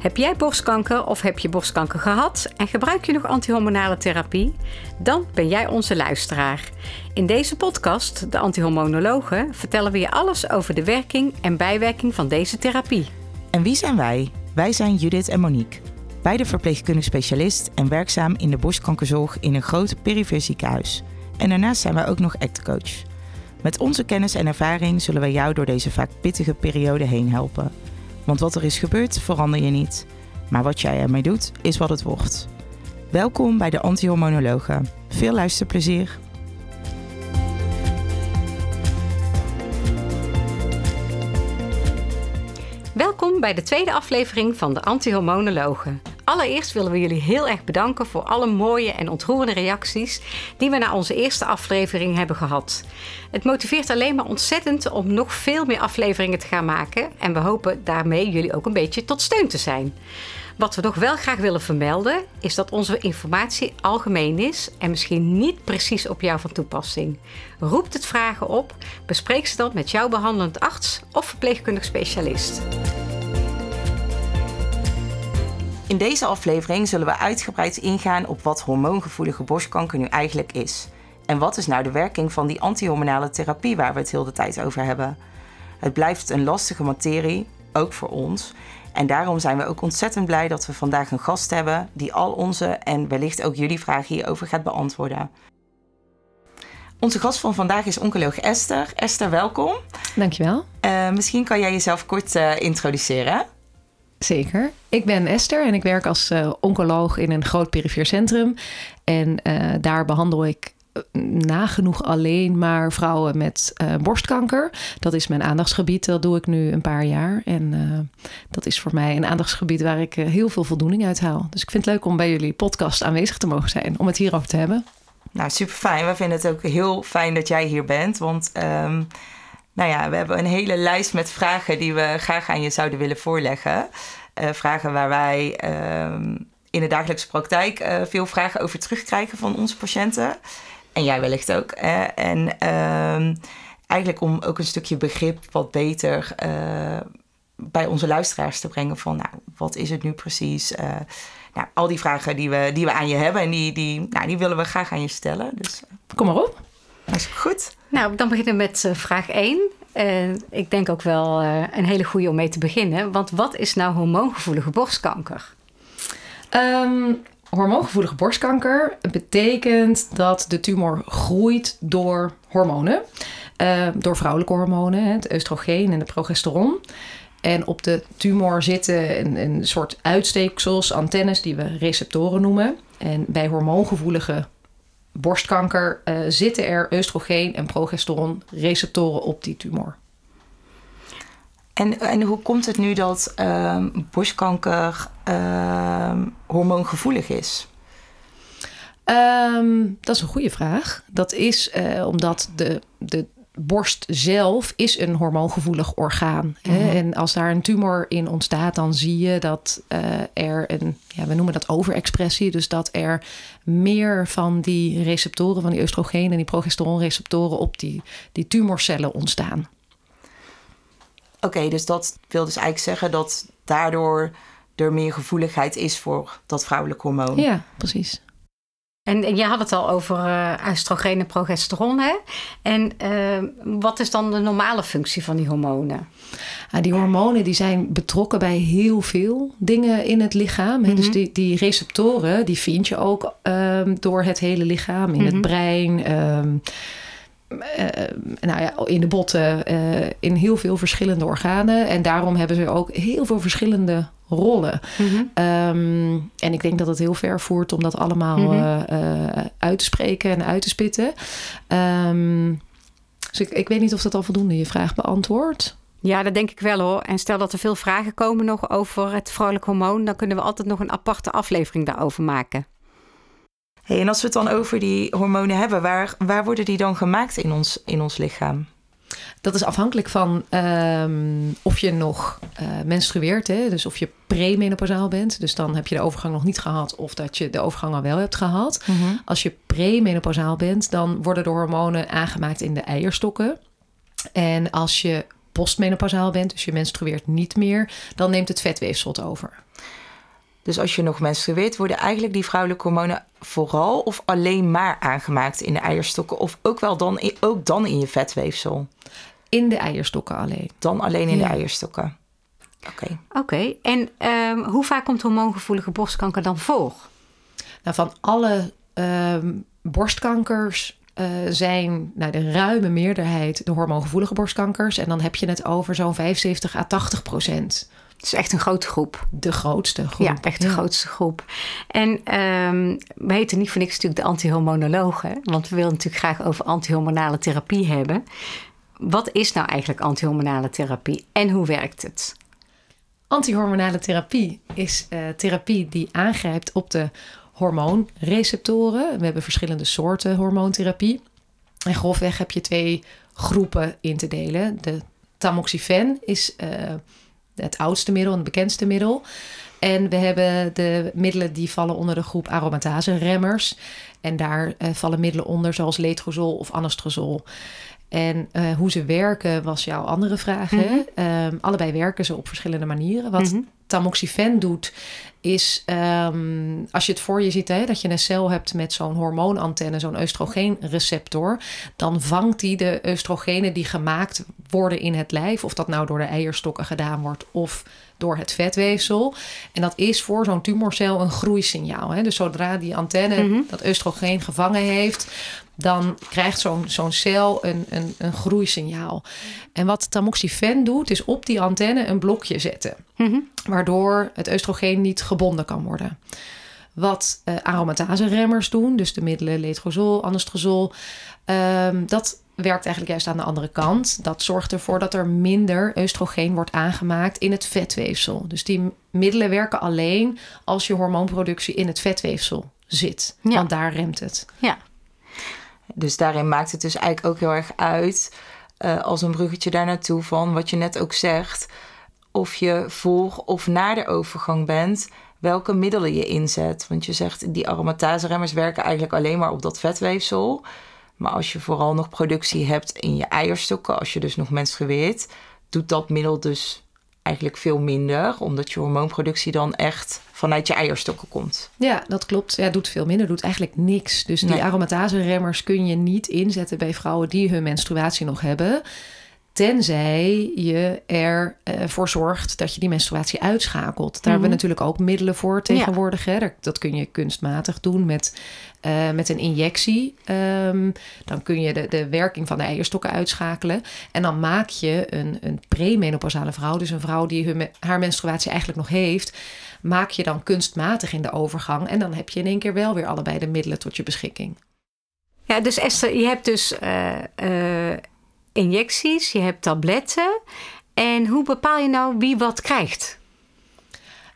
Heb jij borstkanker of heb je borstkanker gehad en gebruik je nog antihormonale therapie? Dan ben jij onze luisteraar. In deze podcast, De Antihormonologen, vertellen we je alles over de werking en bijwerking van deze therapie. En wie zijn wij? Wij zijn Judith en Monique. Beide verpleegkundig specialist en werkzaam in de borstkankerzorg in een groot perifere ziekenhuis. En daarnaast zijn wij ook nog actcoach. Met onze kennis en ervaring zullen wij jou door deze vaak pittige periode heen helpen. Want wat er is gebeurd, verander je niet. Maar wat jij ermee doet, is wat het wordt. Welkom bij de Antihormonologen. Veel luisterplezier. Welkom bij de tweede aflevering van de Antihormonologen. Allereerst willen we jullie heel erg bedanken voor alle mooie en ontroerende reacties die we na onze eerste aflevering hebben gehad. Het motiveert alleen maar ontzettend om nog veel meer afleveringen te gaan maken en we hopen daarmee jullie ook een beetje tot steun te zijn. Wat we nog wel graag willen vermelden is dat onze informatie algemeen is en misschien niet precies op jou van toepassing. Roept het vragen op, bespreek ze dan met jouw behandelend arts of verpleegkundig specialist. In deze aflevering zullen we uitgebreid ingaan op wat hormoongevoelige borstkanker nu eigenlijk is. En wat is nou de werking van die antihormonale therapie waar we het heel de tijd over hebben? Het blijft een lastige materie, ook voor ons. En daarom zijn we ook ontzettend blij dat we vandaag een gast hebben die al onze en wellicht ook jullie vragen hierover gaat beantwoorden. Onze gast van vandaag is oncoloog Esther. Esther, welkom. Dankjewel. Uh, misschien kan jij jezelf kort uh, introduceren. Zeker. Ik ben Esther en ik werk als uh, oncoloog in een groot perifeer centrum. En daar behandel ik nagenoeg alleen maar vrouwen met borstkanker. Dat is mijn aandachtsgebied. Dat doe ik nu een paar jaar. En dat is voor mij een aandachtsgebied waar ik heel veel voldoening uit haal. Dus ik vind het leuk om bij jullie podcast aanwezig te mogen zijn. Om het hierover te hebben. Nou, super fijn. We vinden het ook heel fijn dat jij hier bent. Want um, nou ja, we hebben een hele lijst met vragen die we graag aan je zouden willen voorleggen. vragen waar wij um, in de dagelijkse praktijk veel vragen over terugkrijgen van onze patiënten. En jij wellicht ook. En uh, eigenlijk om ook een stukje begrip wat beter uh, bij onze luisteraars te brengen van, nou, wat is het nu precies? Uh, nou, al die vragen die we, die we aan je hebben en die, die, nou, die willen we graag aan je stellen. Dus, Kom maar op. Is goed. Nou, dan beginnen we met vraag 1. Uh, ik denk ook wel uh, een hele goede om mee te beginnen. Want wat is nou hormoongevoelige borstkanker? Um, hormoongevoelige borstkanker betekent dat de tumor groeit door hormonen. Uh, door vrouwelijke hormonen, het oestrogeen en de progesteron. En op de tumor zitten een, een soort uitsteeksels, antennes die we receptoren noemen. En bij hormoongevoelige borstkanker uh, zitten er oestrogeen en progesteron receptoren op die tumor. En, en hoe komt het nu dat uh, borstkanker uh, hormoongevoelig is? Um, dat is een goede vraag. Dat is uh, omdat de, de borst zelf is een hormoongevoelig orgaan. Mm -hmm. En als daar een tumor in ontstaat, dan zie je dat uh, er een, ja, we noemen dat overexpressie, dus dat er meer van die receptoren, van die oestrogeen en die progesteronreceptoren op die, die tumorcellen ontstaan. Oké, okay, dus dat wil dus eigenlijk zeggen dat daardoor er meer gevoeligheid is voor dat vrouwelijk hormoon. Ja, precies. En, en je had het al over uh, oestrogeen en progesteron, hè? En uh, wat is dan de normale functie van die hormonen? Ja, die hormonen die zijn betrokken bij heel veel dingen in het lichaam. Mm -hmm. Dus die, die receptoren, die vind je ook um, door het hele lichaam. In mm -hmm. het brein, um, uh, nou ja, in de botten, uh, in heel veel verschillende organen. En daarom hebben ze ook heel veel verschillende rollen. Mm -hmm. um, en ik denk dat het heel ver voert om dat allemaal mm -hmm. uh, uit te spreken en uit te spitten. Um, dus ik, ik weet niet of dat al voldoende je vraag beantwoordt. Ja, dat denk ik wel hoor. En stel dat er veel vragen komen nog over het vrouwelijk hormoon, dan kunnen we altijd nog een aparte aflevering daarover maken. Hey, en als we het dan over die hormonen hebben, waar, waar worden die dan gemaakt in ons, in ons lichaam? Dat is afhankelijk van um, of je nog uh, menstrueert, hè? dus of je premenopausaal bent. Dus dan heb je de overgang nog niet gehad, of dat je de overgang al wel hebt gehad. Mm-hmm. Als je premenopausaal bent, dan worden de hormonen aangemaakt in de eierstokken. En als je postmenopausaal bent, dus je menstrueert niet meer, dan neemt het vetweefsel het over. Dus als je nog menstrueert, worden eigenlijk die vrouwelijke hormonen vooral of alleen maar aangemaakt in de eierstokken of ook wel dan, ook dan in je vetweefsel? In de eierstokken alleen. Dan alleen in de eierstokken. Oké. Oké, en ehm, hoe vaak komt hormoongevoelige borstkanker dan voor? Nou, van alle ehm, borstkankers uh, zijn nou, de ruime meerderheid de hormoongevoelige borstkankers. En dan heb je het over zo'n 75 à 80 procent. Het is echt een grote groep. De grootste groep. Ja, echt de grootste groep. En um, we heten niet voor niks natuurlijk de antihormonologen. Want we willen natuurlijk graag over antihormonale therapie hebben. Wat is nou eigenlijk antihormonale therapie en hoe werkt het? Antihormonale therapie is uh, therapie die aangrijpt op de hormoonreceptoren. We hebben verschillende soorten hormoontherapie. En grofweg heb je twee groepen in te delen. De tamoxifen is uh, het oudste middel en het bekendste middel. En we hebben de middelen die vallen onder de groep aromatase remmers. En daar uh, vallen middelen onder zoals letrozol of anastrozol. En uh, hoe ze werken was jouw andere vraag. Mm -hmm. um, allebei werken ze op verschillende manieren. Wat mm -hmm. tamoxifen doet, is um, als je het voor je ziet, hè, dat je een cel hebt met zo'n hormoonantenne, zo'n oestrogeenreceptor, dan vangt die de oestrogenen die gemaakt worden in het lijf, of dat nou door de eierstokken gedaan wordt of door het vetweefsel. En dat is voor zo'n tumorcel een groeisignaal. Hè? Dus zodra die antenne mm -hmm. dat oestrogeen gevangen heeft, dan krijgt zo'n zo'n cel een, een, een groeisignaal. En wat tamoxifen doet, is op die antenne een blokje zetten. Mm -hmm. Waardoor het oestrogeen niet gebonden kan worden. Wat uh, aromatase remmers doen, dus de middelen letrozol, anastrozol, um, dat werkt eigenlijk juist aan de andere kant. Dat zorgt ervoor dat er minder oestrogeen wordt aangemaakt in het vetweefsel. Dus die middelen werken alleen als je hormoonproductie in het vetweefsel zit. Ja. Want daar remt het. Ja. Dus daarin maakt het dus eigenlijk ook heel erg uit, uh, als een bruggetje daar naartoe van wat je net ook zegt, of je voor of na de overgang bent, welke middelen je inzet. Want je zegt, die aromatase-remmers werken eigenlijk alleen maar op dat vetweefsel. Maar als je vooral nog productie hebt in je eierstokken, als je dus nog menstrueert, doet dat middel dus eigenlijk veel minder, omdat je hormoonproductie dan echt vanuit je eierstokken komt. Ja, dat klopt. Ja, doet veel minder, doet eigenlijk niks. Dus die nee. aromatase-remmers kun je niet inzetten bij vrouwen die hun menstruatie nog hebben. Tenzij je ervoor uh, zorgt dat je die menstruatie uitschakelt. Daar hebben we natuurlijk ook middelen voor tegenwoordig. Ja. Hè? Dat kun je kunstmatig doen met, uh, met een injectie. Um, dan kun je de, de werking van de eierstokken uitschakelen. En dan maak je een, een premenopausale vrouw, dus een vrouw die hun, haar menstruatie eigenlijk nog heeft, maak je dan kunstmatig in de overgang. En dan heb je in één keer wel weer allebei de middelen tot je beschikking. Ja, dus Esther, je hebt dus uh, injecties, je hebt tabletten. En hoe bepaal je nou wie wat krijgt?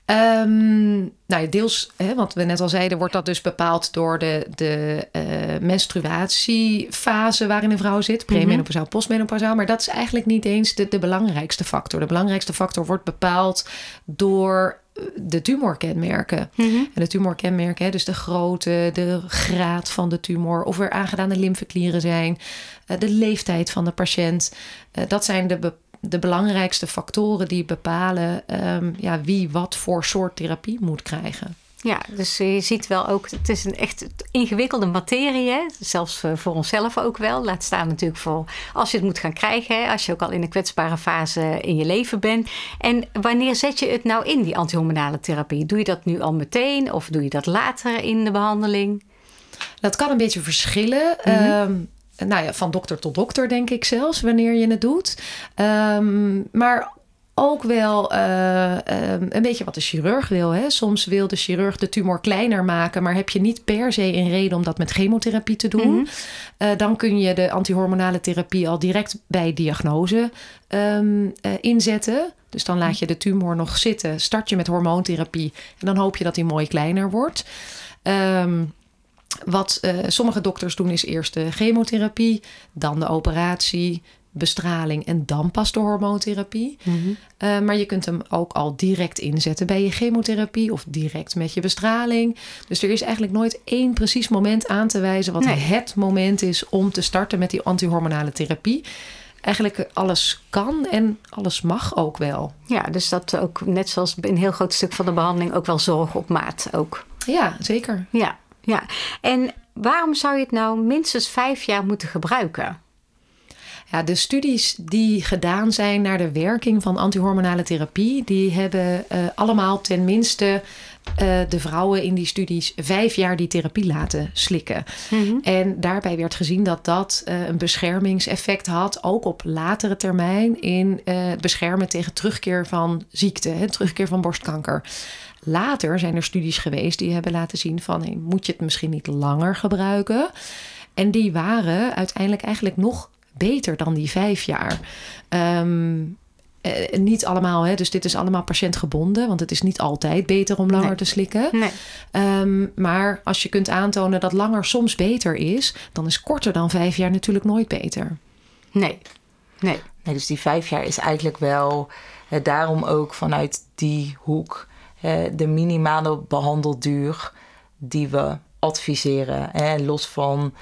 Um, nou, deels, hè, want we net al zeiden, wordt dat dus bepaald door de, de uh, menstruatiefase waarin een vrouw zit. Premenopausaal, mm -hmm. postmenopausaal. Maar dat is eigenlijk niet eens de, de belangrijkste factor. De belangrijkste factor wordt bepaald door de tumorkenmerken. Mm -hmm. En de tumorkenmerken, dus de grootte, de graad van de tumor, of er aangedane lymfeklieren zijn, de leeftijd van de patiënt. Uh, dat zijn de, de belangrijkste factoren die bepalen um, ja, wie wat voor soort therapie moet krijgen. Ja, dus je ziet wel ook, het is een echt ingewikkelde materie. Hè? Zelfs voor onszelf ook wel. Laat staan natuurlijk voor als je het moet gaan krijgen. Hè? Als je ook al in een kwetsbare fase in je leven bent. En wanneer zet je het nou in, die antihormonale therapie? Doe je dat nu al meteen of doe je dat later in de behandeling? Dat kan een beetje verschillen. Mm -hmm. um, nou ja, van dokter tot dokter denk ik zelfs, wanneer je het doet. Um, maar ook wel uh, um, een beetje wat de chirurg wil. Hè? Soms wil de chirurg de tumor kleiner maken, maar heb je niet per se een reden om dat met chemotherapie te doen. Mm-hmm. Uh, dan kun je de antihormonale therapie al direct bij diagnose um, uh, inzetten. Dus dan laat je de tumor nog zitten, start je met hormoontherapie en dan hoop je dat die mooi kleiner wordt. Um, wat uh, sommige dokters doen is eerst de chemotherapie, dan de operatie, bestraling en dan pas de hormoontherapie. Mm-hmm. Uh, maar je kunt hem ook al direct inzetten bij je chemotherapie of direct met je bestraling. Dus er is eigenlijk nooit één precies moment aan te wijzen wat nee. het moment is om te starten met die antihormonale therapie. eigenlijk alles kan en alles mag ook wel. Ja, dus dat ook net zoals een heel groot stuk van de behandeling ook wel zorg op maat ook. Ja, zeker. Ja, ja. En waarom zou je het nou minstens vijf jaar moeten gebruiken? Ja, de studies die gedaan zijn naar de werking van antihormonale therapie, die hebben uh, allemaal tenminste uh, de vrouwen in die studies vijf jaar die therapie laten slikken. Mm-hmm. En daarbij werd gezien dat dat uh, een beschermingseffect had, ook op latere termijn, in het beschermen tegen terugkeer van ziekte, hè, terugkeer van borstkanker. Later zijn er studies geweest die hebben laten zien van hey, moet je het misschien niet langer gebruiken? En die waren uiteindelijk eigenlijk nog beter dan die vijf jaar. Um, uh, niet allemaal, hè, dus dit is allemaal patiëntgebonden, want het is niet altijd beter om langer te slikken. Nee. Um, maar als je kunt aantonen dat langer soms beter is, dan is korter dan vijf jaar natuurlijk nooit beter. Nee, nee. nee dus die vijf jaar is eigenlijk wel uh, daarom ook vanuit die hoek de minimale behandelduur die we adviseren. Hè, los van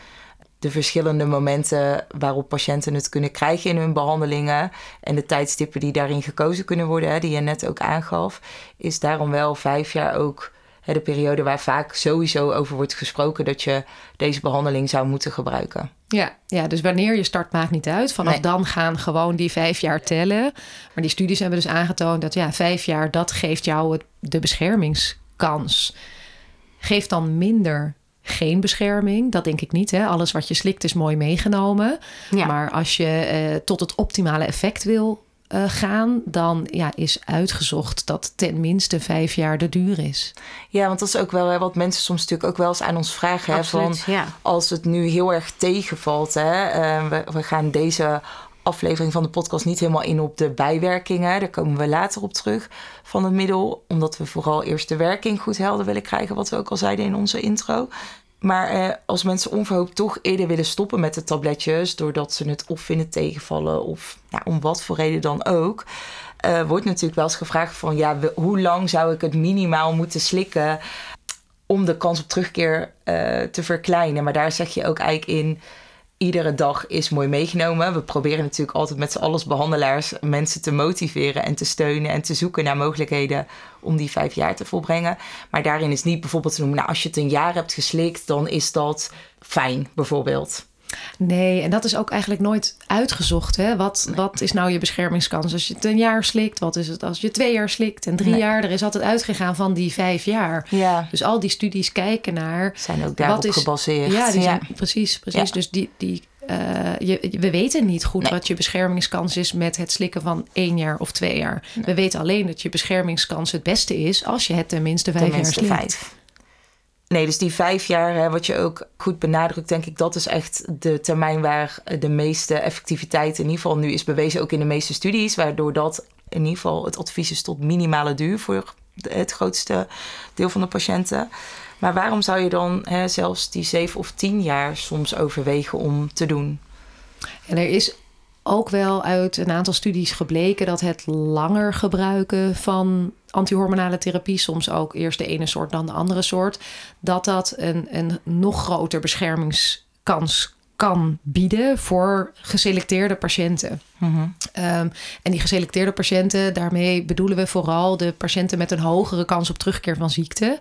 de verschillende momenten waarop patiënten het kunnen krijgen in hun behandelingen en de tijdstippen die daarin gekozen kunnen worden, die je net ook aangaf, is daarom wel vijf jaar ook de periode waar vaak sowieso over wordt gesproken dat je deze behandeling zou moeten gebruiken. Ja, ja dus wanneer je start maakt niet uit. Vanaf dan gaan gewoon die vijf jaar tellen. Maar die studies hebben dus aangetoond dat ja, vijf jaar dat geeft jou het, de beschermingskans. Geeft dan minder geen bescherming. Dat denk ik niet. Hè? Alles wat je slikt is mooi meegenomen. Maar als je eh, tot het optimale effect wil uh, gaan, dan ja, is uitgezocht dat ten minste vijf jaar de duur is. Ja, want dat is ook wel hè, wat mensen soms natuurlijk ook wel eens aan ons vragen. Hè, van, ja. Als het nu heel erg tegenvalt, hè, uh, we, we gaan deze aflevering van de podcast niet helemaal in op de bijwerkingen. Daar komen we later op terug van het middel. Omdat we vooral eerst de werking goed helder willen krijgen, wat we ook al zeiden in onze intro. Maar eh, als mensen onverhoopt toch eerder willen stoppen met de tabletjes, doordat ze het of vinden tegenvallen of nou, om wat voor reden dan ook, uh, wordt natuurlijk wel eens gevraagd van ja, hoe lang zou ik het minimaal moeten slikken om de kans op terugkeer uh, te verkleinen. Maar daar zeg je ook eigenlijk in iedere dag is mooi meegenomen. We proberen natuurlijk altijd met z'n allen behandelaars mensen te motiveren en te steunen en te zoeken naar mogelijkheden om die vijf jaar te volbrengen. Maar daarin is niet bijvoorbeeld te noemen, nou, als je het een jaar hebt geslikt, dan is dat fijn, bijvoorbeeld. Nee, en dat is ook eigenlijk nooit uitgezocht. Hè? Wat, wat is nou je beschermingskans als je het een jaar slikt? Wat is het als je twee jaar slikt en drie jaar? Er is altijd uitgegaan van die vijf jaar. Ja. Dus al die studies kijken naar... Zijn ook daarop is, gebaseerd. Ja, die zijn, precies. precies. Dus die, die, uh, je, we weten niet goed wat je beschermingskans is met het slikken van één jaar of twee jaar. We weten alleen dat je beschermingskans het beste is als je het tenminste vijf tenminste jaar slikt. Vijf. Nee, dus die vijf jaar, hè, wat je ook goed benadrukt, denk ik, dat is echt de termijn waar de meeste effectiviteit in ieder geval nu is bewezen, ook in de meeste studies, waardoor dat in ieder geval het advies is tot minimale duur voor het grootste deel van de patiënten. Maar waarom zou je dan hè, zelfs die zeven of tien jaar soms overwegen om te doen? En er is ook wel uit een aantal studies gebleken dat het langer gebruiken van antihormonale therapie, soms ook eerst de ene soort dan de andere soort, dat dat een, een nog groter beschermingskans kan bieden voor geselecteerde patiënten. Mhm. Um, en die geselecteerde patiënten, daarmee bedoelen we vooral de patiënten met een hogere kans op terugkeer van ziekte.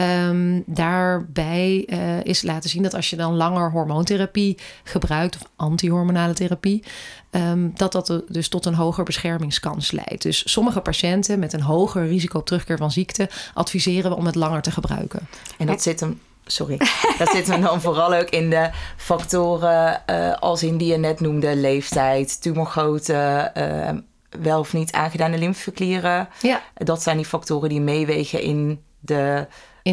Um, daarbij uh, is laten zien dat als je dan langer hormoontherapie gebruikt, of antihormonale therapie, um, dat dat dus tot een hoger beschermingskans leidt. Dus sommige patiënten met een hoger risico op terugkeer van ziekte adviseren we om het langer te gebruiken. En dat zit hem sorry. Dat zit hem dan vooral ook in de factoren uh, als in die je net noemde: leeftijd, tumorgrootte, uh, wel of niet aangedane lymfeklieren. Ja. Dat zijn die factoren die meewegen in de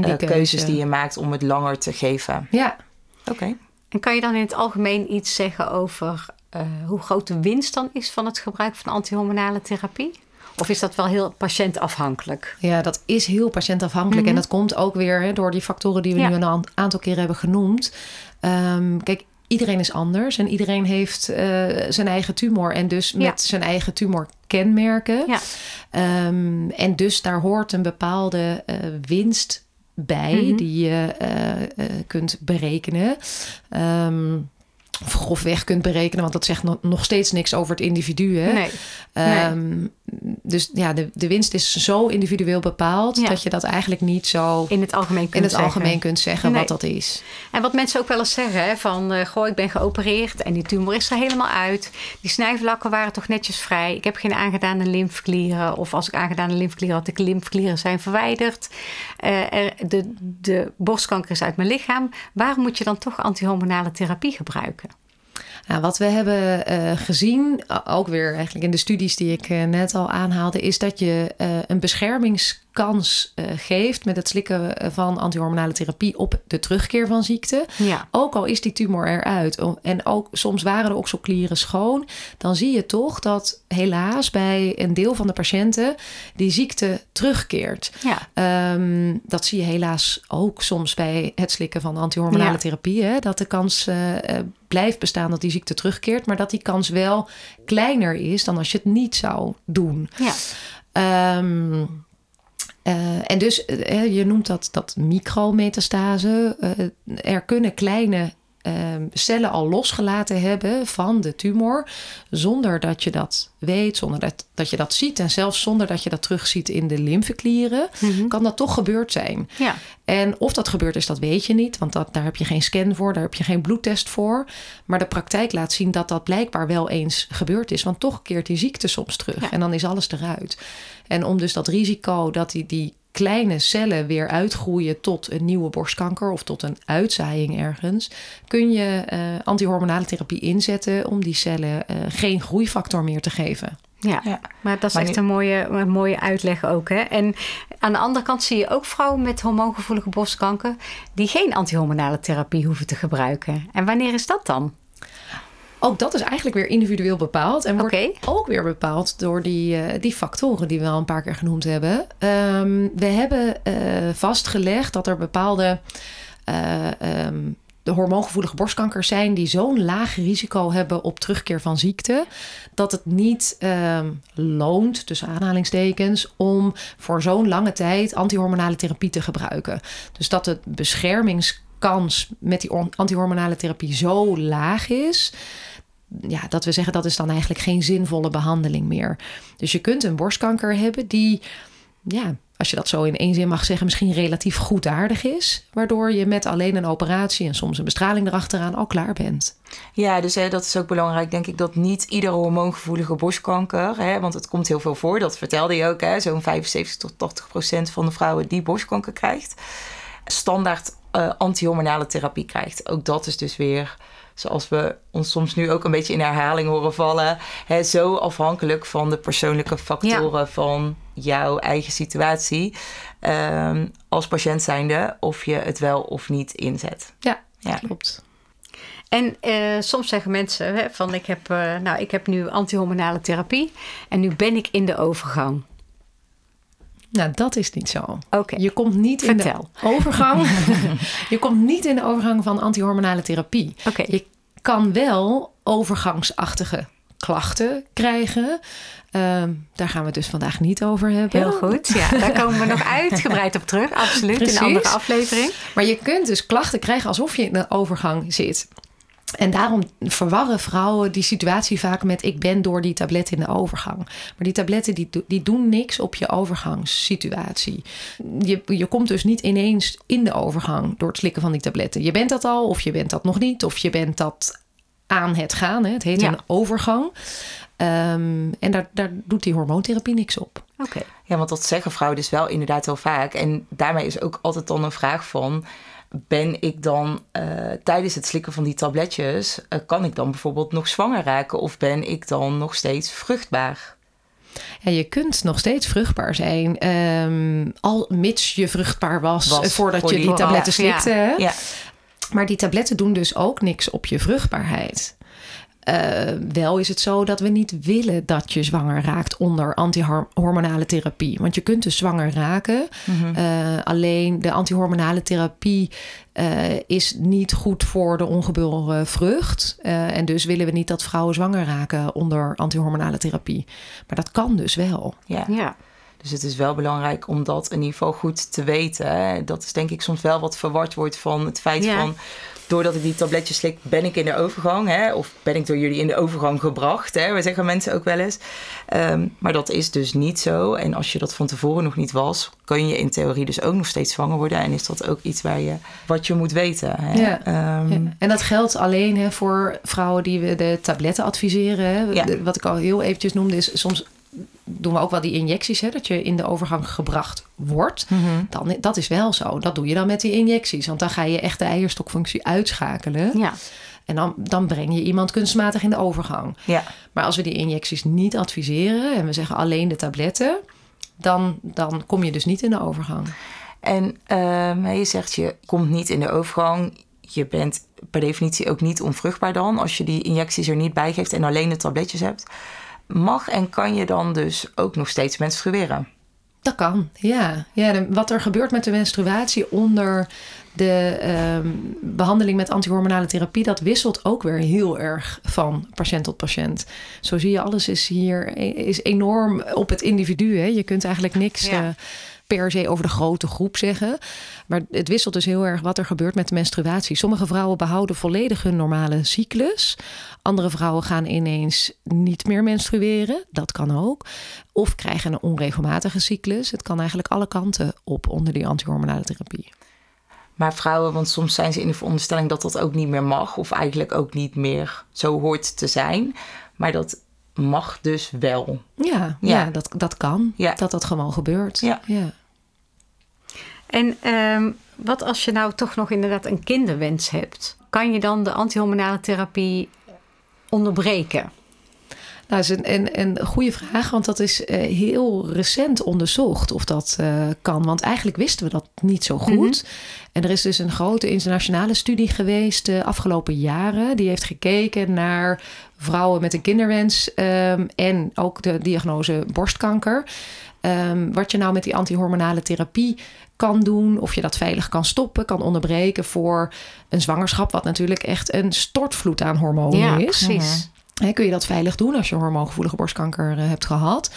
in die uh, keuzes die je maakt om het langer te geven. Ja. Oké. En kan je dan in het algemeen iets zeggen over uh, hoe groot de winst dan is van het gebruik van antihormonale therapie? Of is dat wel heel patiëntafhankelijk? Ja, dat is heel patiëntafhankelijk. Mm -hmm. En dat komt ook weer hè, door die factoren die we ja. nu een aantal keren hebben genoemd. Um, kijk, iedereen is anders en iedereen heeft uh, zijn eigen tumor en dus met zijn eigen tumor kenmerken. Ja. Um, en dus daar hoort een bepaalde uh, winst bij mm -hmm. die je uh, kunt berekenen. Um, of grofweg kunt berekenen, want dat zegt nog steeds niks over het individu. Hè? Nee. Um, Dus ja, de, de winst is zo individueel bepaald dat je dat eigenlijk niet zo in het algemeen kunt in het zeggen, algemeen kunt zeggen wat dat is. En wat mensen ook wel eens zeggen: hè, van uh, goh, ik ben geopereerd en die tumor is er helemaal uit. Die snijvlakken waren toch netjes vrij. Ik heb geen aangedane lymfeklieren. Of als ik aangedane lymfeklieren had, de lymfeklieren zijn verwijderd. Uh, er, de, de borstkanker is uit mijn lichaam. Waarom moet je dan toch antihormonale therapie gebruiken? Nou, wat we hebben uh, gezien, ook weer eigenlijk in de studies die ik uh, net al aanhaalde, is dat je uh, een beschermings kans uh, geeft met het slikken eh, van antihormonale therapie op de terugkeer van ziekte. Ja. Ook al is die tumor eruit en ook soms waren de oxoclieren schoon, dan zie je toch dat helaas bij een deel van de patiënten die ziekte terugkeert. Ja. Um, dat zie je helaas ook soms bij het slikken van antihormonale ja. therapie. Hè, dat de kans uh, blijft bestaan dat die ziekte terugkeert, maar dat die kans wel kleiner is dan als je het niet zou doen. Ja. Um, uh, en dus, uh, je noemt dat, dat micrometastase. Uh, er kunnen kleine cellen al losgelaten hebben van de tumor, zonder dat je dat weet, zonder dat, dat je dat ziet en zelfs zonder dat je dat terugziet in de lymfeklieren, mm -hmm. kan dat toch gebeurd zijn. Ja. En of dat gebeurd is, dat weet je niet, want dat, daar heb je geen scan voor, daar heb je geen bloedtest voor. Maar de praktijk laat zien dat dat blijkbaar wel eens gebeurd is, want toch keert die ziekte soms terug ja. en dan is alles eruit. En om dus dat risico dat die, die kleine cellen weer uitgroeien tot een nieuwe borstkanker of tot een uitzaaiing ergens, kun je uh, antihormonale therapie inzetten om die cellen uh, geen groeifactor meer te geven. Ja, ja. maar dat is maar echt nu... een, mooie, een mooie uitleg ook. Hè? En aan de andere kant zie je ook vrouwen met hormoongevoelige borstkanker die geen antihormonale therapie hoeven te gebruiken. En wanneer is dat dan? Ook dat is eigenlijk weer individueel bepaald. En wordt okay. ook weer bepaald door die, uh, die factoren die we al een paar keer genoemd hebben. Um, we hebben uh, vastgelegd dat er bepaalde uh, um, de hormoongevoelige borstkankers zijn die zo'n laag risico hebben op terugkeer van ziekte, dat het niet um, loont, tussen aanhalingstekens, om voor zo'n lange tijd antihormonale therapie te gebruiken. Dus dat het beschermingskans met die antihormonale therapie zo laag is ja, dat we zeggen dat is dan eigenlijk geen zinvolle behandeling meer. Dus je kunt een borstkanker hebben die, ja, als je dat zo in één zin mag zeggen, misschien relatief goedaardig is. Waardoor je met alleen een operatie en soms een bestraling erachteraan al klaar bent. Ja, dus hè, dat is ook belangrijk, denk ik, dat niet iedere hormoongevoelige borstkanker, hè, want het komt heel veel voor, dat vertelde je ook, zo'n 75 tot 80 procent van de vrouwen die borstkanker krijgt, standaard uh, antihormonale therapie krijgt. Ook dat is dus weer zoals we ons soms nu ook een beetje in herhaling horen vallen, hè, zo afhankelijk van de persoonlijke factoren ja. van jouw eigen situatie um, als patiënt zijnde, of je het wel of niet inzet. Ja, ja. klopt. En uh, soms zeggen mensen hè, van ik heb, uh, nou, ik heb nu antihormonale therapie en nu ben ik in de overgang. Nou, dat is niet zo. Okay. Je komt niet Vertel. in de overgang. je komt niet in de overgang van antihormonale therapie. Okay. Je kan wel overgangsachtige klachten krijgen. Um, daar gaan we het dus vandaag niet over hebben. Heel goed. Ja, daar komen we nog uitgebreid op terug. Absoluut. Precies. In een andere aflevering. Maar je kunt dus klachten krijgen alsof je in een overgang zit. En daarom verwarren vrouwen die situatie vaak met ik ben door die tabletten in de overgang. Maar die tabletten die, die doen niks op je overgangssituatie. Je, je komt dus niet ineens in de overgang door het slikken van die tabletten. Je bent dat al of je bent dat nog niet of je bent dat aan het gaan. Hè. Het heet ja. een overgang. Um, en daar, daar doet die hormoontherapie niks op. Oké. Okay. Ja, want dat zeggen vrouwen dus wel inderdaad heel vaak. En daarmee is ook altijd dan een vraag van ben ik dan uh, tijdens het slikken van die tabletjes, uh, kan ik dan bijvoorbeeld nog zwanger raken of ben ik dan nog steeds vruchtbaar? Ja, je kunt nog steeds vruchtbaar zijn, um, al mits je vruchtbaar was, was voordat voor je die, die tabletten slikte. Ja. ja. Maar die tabletten doen dus ook niks op je vruchtbaarheid. Uh, wel is het zo dat we niet willen dat je zwanger raakt onder antihormonale therapie. Want je kunt dus zwanger raken. Mm-hmm. Uh, alleen de antihormonale therapie uh, is niet goed voor de ongeboren vrucht. en dus willen we niet dat vrouwen zwanger raken onder antihormonale therapie. Maar dat kan dus wel. Ja. ja. Dus het is wel belangrijk om dat in ieder geval goed te weten. Hè. Dat is denk ik soms wel wat verward wordt van het feit Ja. van doordat ik die tabletjes slik, ben ik in de overgang. Hè? Of ben ik door jullie in de overgang gebracht. Hè? We zeggen mensen ook wel eens. Ehm, maar dat is dus niet zo. En als je dat van tevoren nog niet was, kun je in theorie dus ook nog steeds zwanger worden. En is dat ook iets waar je, wat je moet weten. Hè? Ja. Ehm, Ja. En dat geldt alleen hè, voor vrouwen die we de tabletten adviseren. Hè. Ja. Wat ik al heel eventjes noemde is soms doen we ook wel die injecties, hè, dat je in de overgang gebracht wordt. mhm. Dan, dat is wel zo. Dat doe je dan met die injecties. Want dan ga je echt de eierstokfunctie uitschakelen. Ja. En dan, dan breng je iemand kunstmatig in de overgang. Ja. Maar als we die injecties niet adviseren en we zeggen alleen de tabletten, dan, dan kom je dus niet in de overgang. En ehm, je zegt je komt niet in de overgang. Je bent per definitie ook niet onvruchtbaar dan. Als je die injecties er niet bij geeft en alleen de tabletjes hebt. Mag en kan je dan dus ook nog steeds menstrueren? Dat kan, ja. ja de- wat er gebeurt met de menstruatie onder de ehm, behandeling met antihormonale therapie, dat wisselt ook weer heel erg van patiënt tot patiënt. Zo zie je, alles is hier is enorm op het individu. Hè. Je kunt eigenlijk niks Ja. eh, per se over de grote groep zeggen. Maar het wisselt dus heel erg wat er gebeurt met de menstruatie. Sommige vrouwen behouden volledig hun normale cyclus. Andere vrouwen gaan ineens niet meer menstrueren. Dat kan ook. Of krijgen een onregelmatige cyclus. Het kan eigenlijk alle kanten op onder die antihormonale therapie. Maar vrouwen, want soms zijn ze in de veronderstelling dat dat ook niet meer mag. Of eigenlijk ook niet meer zo hoort te zijn. Maar dat mag dus wel. Ja, Ja. ja. dat, dat kan. Ja. Dat dat gewoon gebeurt. Ja. ja. En ehm, wat als je nou toch nog inderdaad een kinderwens hebt? Kan je dan de antihormonale therapie onderbreken? Nou, dat is een, een, een goede vraag, want dat is eh, heel recent onderzocht of dat eh, kan. Want eigenlijk wisten we dat niet zo goed. En er is dus een grote internationale studie geweest de afgelopen jaren. Die heeft gekeken naar vrouwen met een kinderwens ehm, en ook de diagnose borstkanker. Ehm, wat je nou met die antihormonale therapie kan doen, of je dat veilig kan stoppen, kan onderbreken voor een zwangerschap, wat natuurlijk echt een stortvloed aan hormonen ja, is. precies. Kun je dat veilig doen als je hormoongevoelige borstkanker eh, hebt gehad?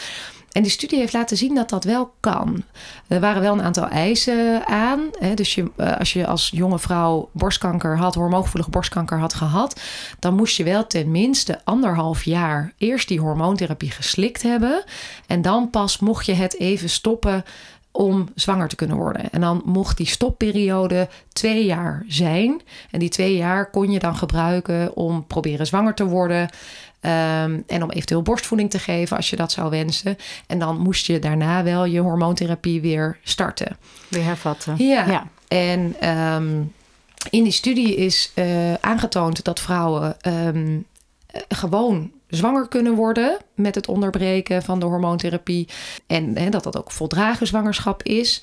En die studie heeft laten zien dat dat wel kan. Er waren wel een aantal eisen aan. Hè, dus je, eh, als je als jonge vrouw borstkanker had, hormoongevoelige borstkanker had gehad, dan moest je wel tenminste anderhalf jaar eerst die hormoontherapie geslikt hebben. En dan pas mocht je het even stoppen om zwanger te kunnen worden. En dan mocht die stopperiode twee jaar zijn. En die twee jaar kon je dan gebruiken om proberen zwanger te worden. ehm, en om eventueel borstvoeding te geven als je dat zou wensen. En dan moest je daarna wel je hormoontherapie weer starten. Weer hervatten. Ja. ja. En ehm, in die studie is eh, aangetoond dat vrouwen ehm, eh, gewoon zwanger kunnen worden met het onderbreken van de hormoontherapie. En hè, dat dat ook voldragen zwangerschap is.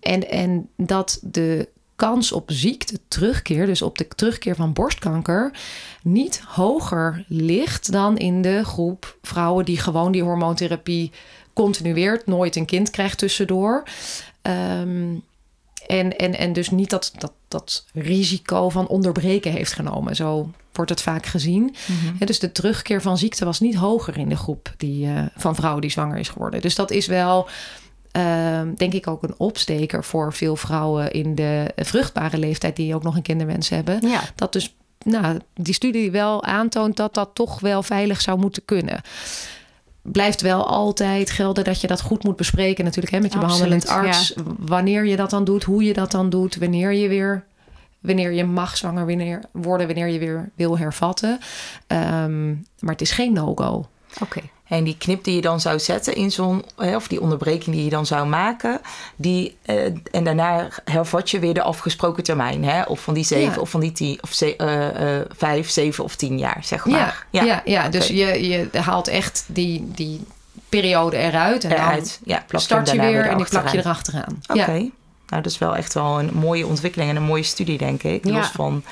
En, en dat de kans op ziekte terugkeer, dus op de terugkeer van borstkanker, niet hoger ligt dan in de groep vrouwen die gewoon die hormoontherapie continueert, nooit een kind krijgt tussendoor. Ehm, en, en, en dus niet dat, dat, dat risico van onderbreken heeft genomen. Zo wordt het vaak gezien. Ja, dus de terugkeer van ziekte was niet hoger in de groep die, eh, van vrouwen die zwanger is geworden. Dus dat is wel, ehm, denk ik, ook een opsteker voor veel vrouwen in de vruchtbare leeftijd die ook nog een kinderwens hebben. Ja. Dat dus nou, die studie wel aantoont dat dat toch wel veilig zou moeten kunnen. Blijft wel altijd gelden dat je dat goed moet bespreken, natuurlijk, hè, met je Absoluut, behandelend arts. Wanneer je dat dan doet, hoe je dat dan doet, wanneer je weer. Wanneer je mag zwanger wanneer, worden, wanneer je weer wil hervatten. Ehm, maar het is geen no-go. Oké. En die knip die je dan zou zetten in zo'n, of die onderbreking die je dan zou maken, die, eh, en daarna hervat je weer de afgesproken termijn, hè? of van die zeven, Ja. of van die tien, of ze, eh, eh, vijf, zeven of tien jaar, zeg Ja, maar. ja, ja, dus oké. je, je haalt echt die, die periode eruit. En Eruit, ja, dan plak start je weer en die plak je erachteraan. Oké. Ja. Nou, dat is wel echt wel een mooie ontwikkeling en een mooie studie, denk ik. Ja. Los van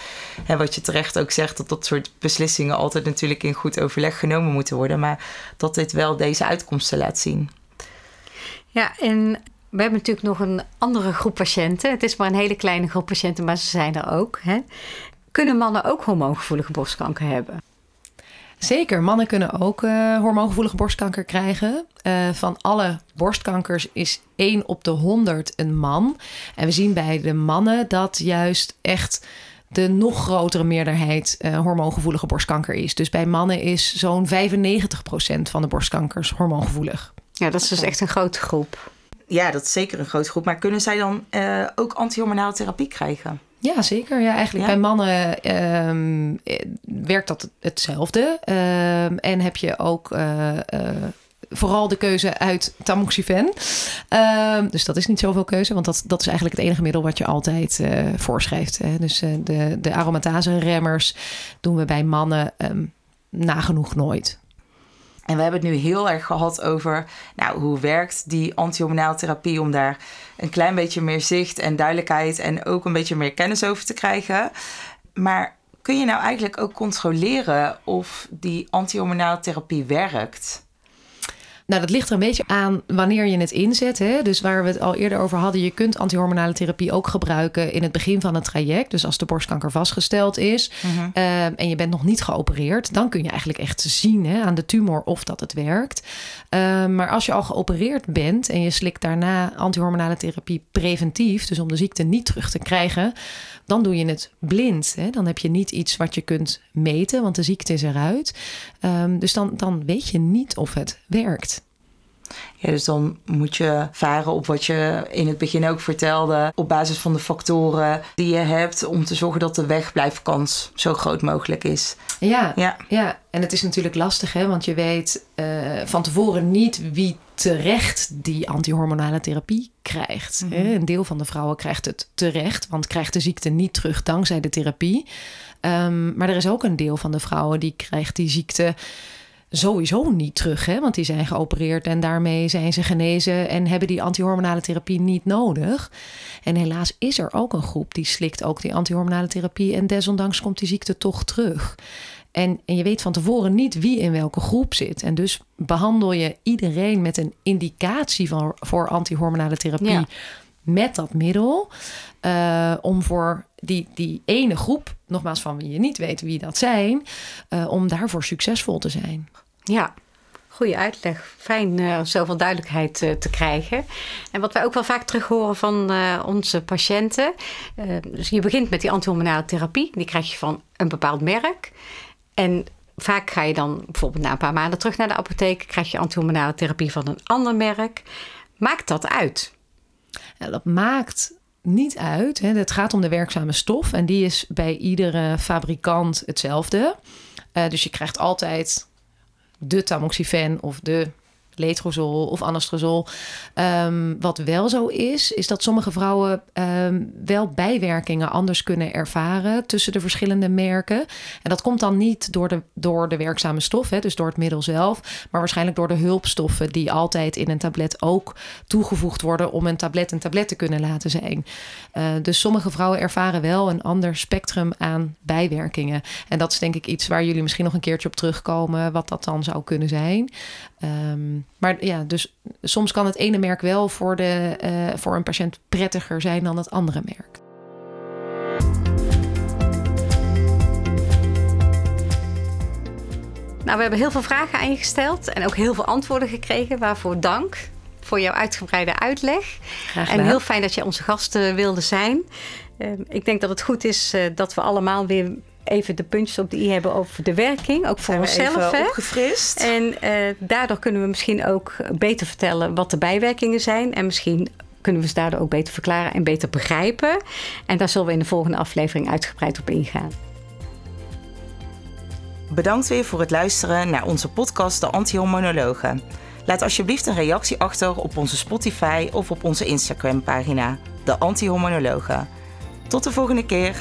hè, wat je terecht ook zegt, dat dat soort beslissingen altijd natuurlijk in goed overleg genomen moeten worden. Maar dat dit wel deze uitkomsten laat zien. Ja, en we hebben natuurlijk nog een andere groep patiënten. Het is maar een hele kleine groep patiënten, maar ze zijn er ook. Hè? Kunnen mannen ook hormoongevoelige borstkanker hebben? Zeker, mannen kunnen ook uh, hormoongevoelige borstkanker krijgen. Uh, van alle borstkankers is 1 op de 100 een man. En we zien bij de mannen dat juist echt de nog grotere meerderheid uh, hormoongevoelige borstkanker is. Dus bij mannen is zo'n 95% van de borstkankers hormoongevoelig. Ja, dat is dus echt een grote groep. Ja, dat is zeker een grote groep. Maar kunnen zij dan uh, ook antihormonale therapie krijgen? Ja, zeker. Ja, eigenlijk bij mannen um, werkt dat hetzelfde. Um, en heb je ook uh, uh, vooral de keuze uit tamoxifen. Um, dus dat is niet zoveel keuze, want dat, dat is eigenlijk het enige middel wat je altijd uh, voorschrijft. Hè. Dus de, de aromatase remmers doen we bij mannen nagenoeg nooit. En we hebben het nu heel erg gehad over nou, hoe werkt die antihormonale therapie om daar een klein beetje meer zicht en duidelijkheid en ook een beetje meer kennis over te krijgen. Maar kun je nou eigenlijk ook controleren of die antihormonale therapie werkt? Nou, dat ligt er een beetje aan wanneer je het inzet. Hè? Dus waar we het al eerder over hadden, je kunt antihormonale therapie ook gebruiken in het begin van het traject. Dus als de borstkanker vastgesteld is uh, en je bent nog niet geopereerd, dan kun je eigenlijk echt zien hè, aan de tumor of dat het werkt. Uh, maar als je al geopereerd bent en je slikt daarna antihormonale therapie preventief, dus om de ziekte niet terug te krijgen, dan doe je het blind. Hè? Dan heb je niet iets wat je kunt meten, want de ziekte is eruit. Um, dus dan, dan weet je niet of het werkt. Ja, dus dan moet je varen op wat je in het begin ook vertelde, op basis van de factoren die je hebt, om te zorgen dat de wegblijfkans zo groot mogelijk is. Ja, ja. ja. en het is natuurlijk lastig, hè, want je weet uh, van tevoren niet wie terecht die antihormonale therapie krijgt. Mm -hmm. Een deel van de vrouwen krijgt het terecht, want krijgt de ziekte niet terug dankzij de therapie. Um, maar er is ook een deel van de vrouwen die krijgt die ziekte sowieso niet terug, hè? want die zijn geopereerd en daarmee zijn ze genezen en hebben die antihormonale therapie niet nodig. En helaas is er ook een groep die slikt ook die antihormonale therapie en desondanks komt die ziekte toch terug. En, en je weet van tevoren niet wie in welke groep zit. En dus behandel je iedereen met een indicatie van, voor antihormonale therapie ja. met dat middel. Uh, om voor die, die ene groep, nogmaals van wie je niet weet wie dat zijn, uh, om daarvoor succesvol te zijn. Ja, goede uitleg. Fijn uh, zoveel duidelijkheid uh, te krijgen. En wat wij ook wel vaak terug horen van uh, onze patiënten. dus je begint met die antihormonale therapie. Die krijg je van een bepaald merk. En vaak ga je dan bijvoorbeeld na een paar maanden terug naar de apotheek. Krijg je antihormonale therapie van een ander merk. Maakt dat uit? Ja, dat maakt niet uit. Hè. Het gaat om de werkzame stof. En die is bij iedere fabrikant hetzelfde. dus je krijgt altijd de tamoxifen of de letrozol of anastrozol. Um, wat wel zo is, is dat sommige vrouwen um, wel bijwerkingen anders kunnen ervaren tussen de verschillende merken. En dat komt dan niet door de, door de werkzame stof, hè, dus door het middel zelf, maar waarschijnlijk door de hulpstoffen die altijd in een tablet ook toegevoegd worden om een tablet een tablet te kunnen laten zijn. Uh, dus sommige vrouwen ervaren wel een ander spectrum aan bijwerkingen. En dat is denk ik iets waar jullie misschien nog een keertje op terugkomen, wat dat dan zou kunnen zijn. Um, maar ja, dus soms kan het ene merk wel voor, de, uh, voor een patiënt prettiger zijn dan het andere merk. Nou, we hebben heel veel vragen aan je gesteld en ook heel veel antwoorden gekregen. Waarvoor dank voor jouw uitgebreide uitleg. En heel fijn dat je onze gasten wilde zijn. Uh, ik denk dat het goed is uh, dat we allemaal weer even de puntjes op de i hebben over de werking. Ook voor Zijn onszelf. Opgefrist. En uh, daardoor kunnen we misschien ook beter vertellen wat de bijwerkingen zijn. En misschien kunnen we ze daardoor ook beter verklaren en beter begrijpen. En daar zullen we in de volgende aflevering uitgebreid op ingaan. Bedankt weer voor het luisteren naar onze podcast De Antihormonologen. Laat alsjeblieft een reactie achter op onze Spotify of op onze Instagram pagina, De Antihormonologen. Tot de volgende keer.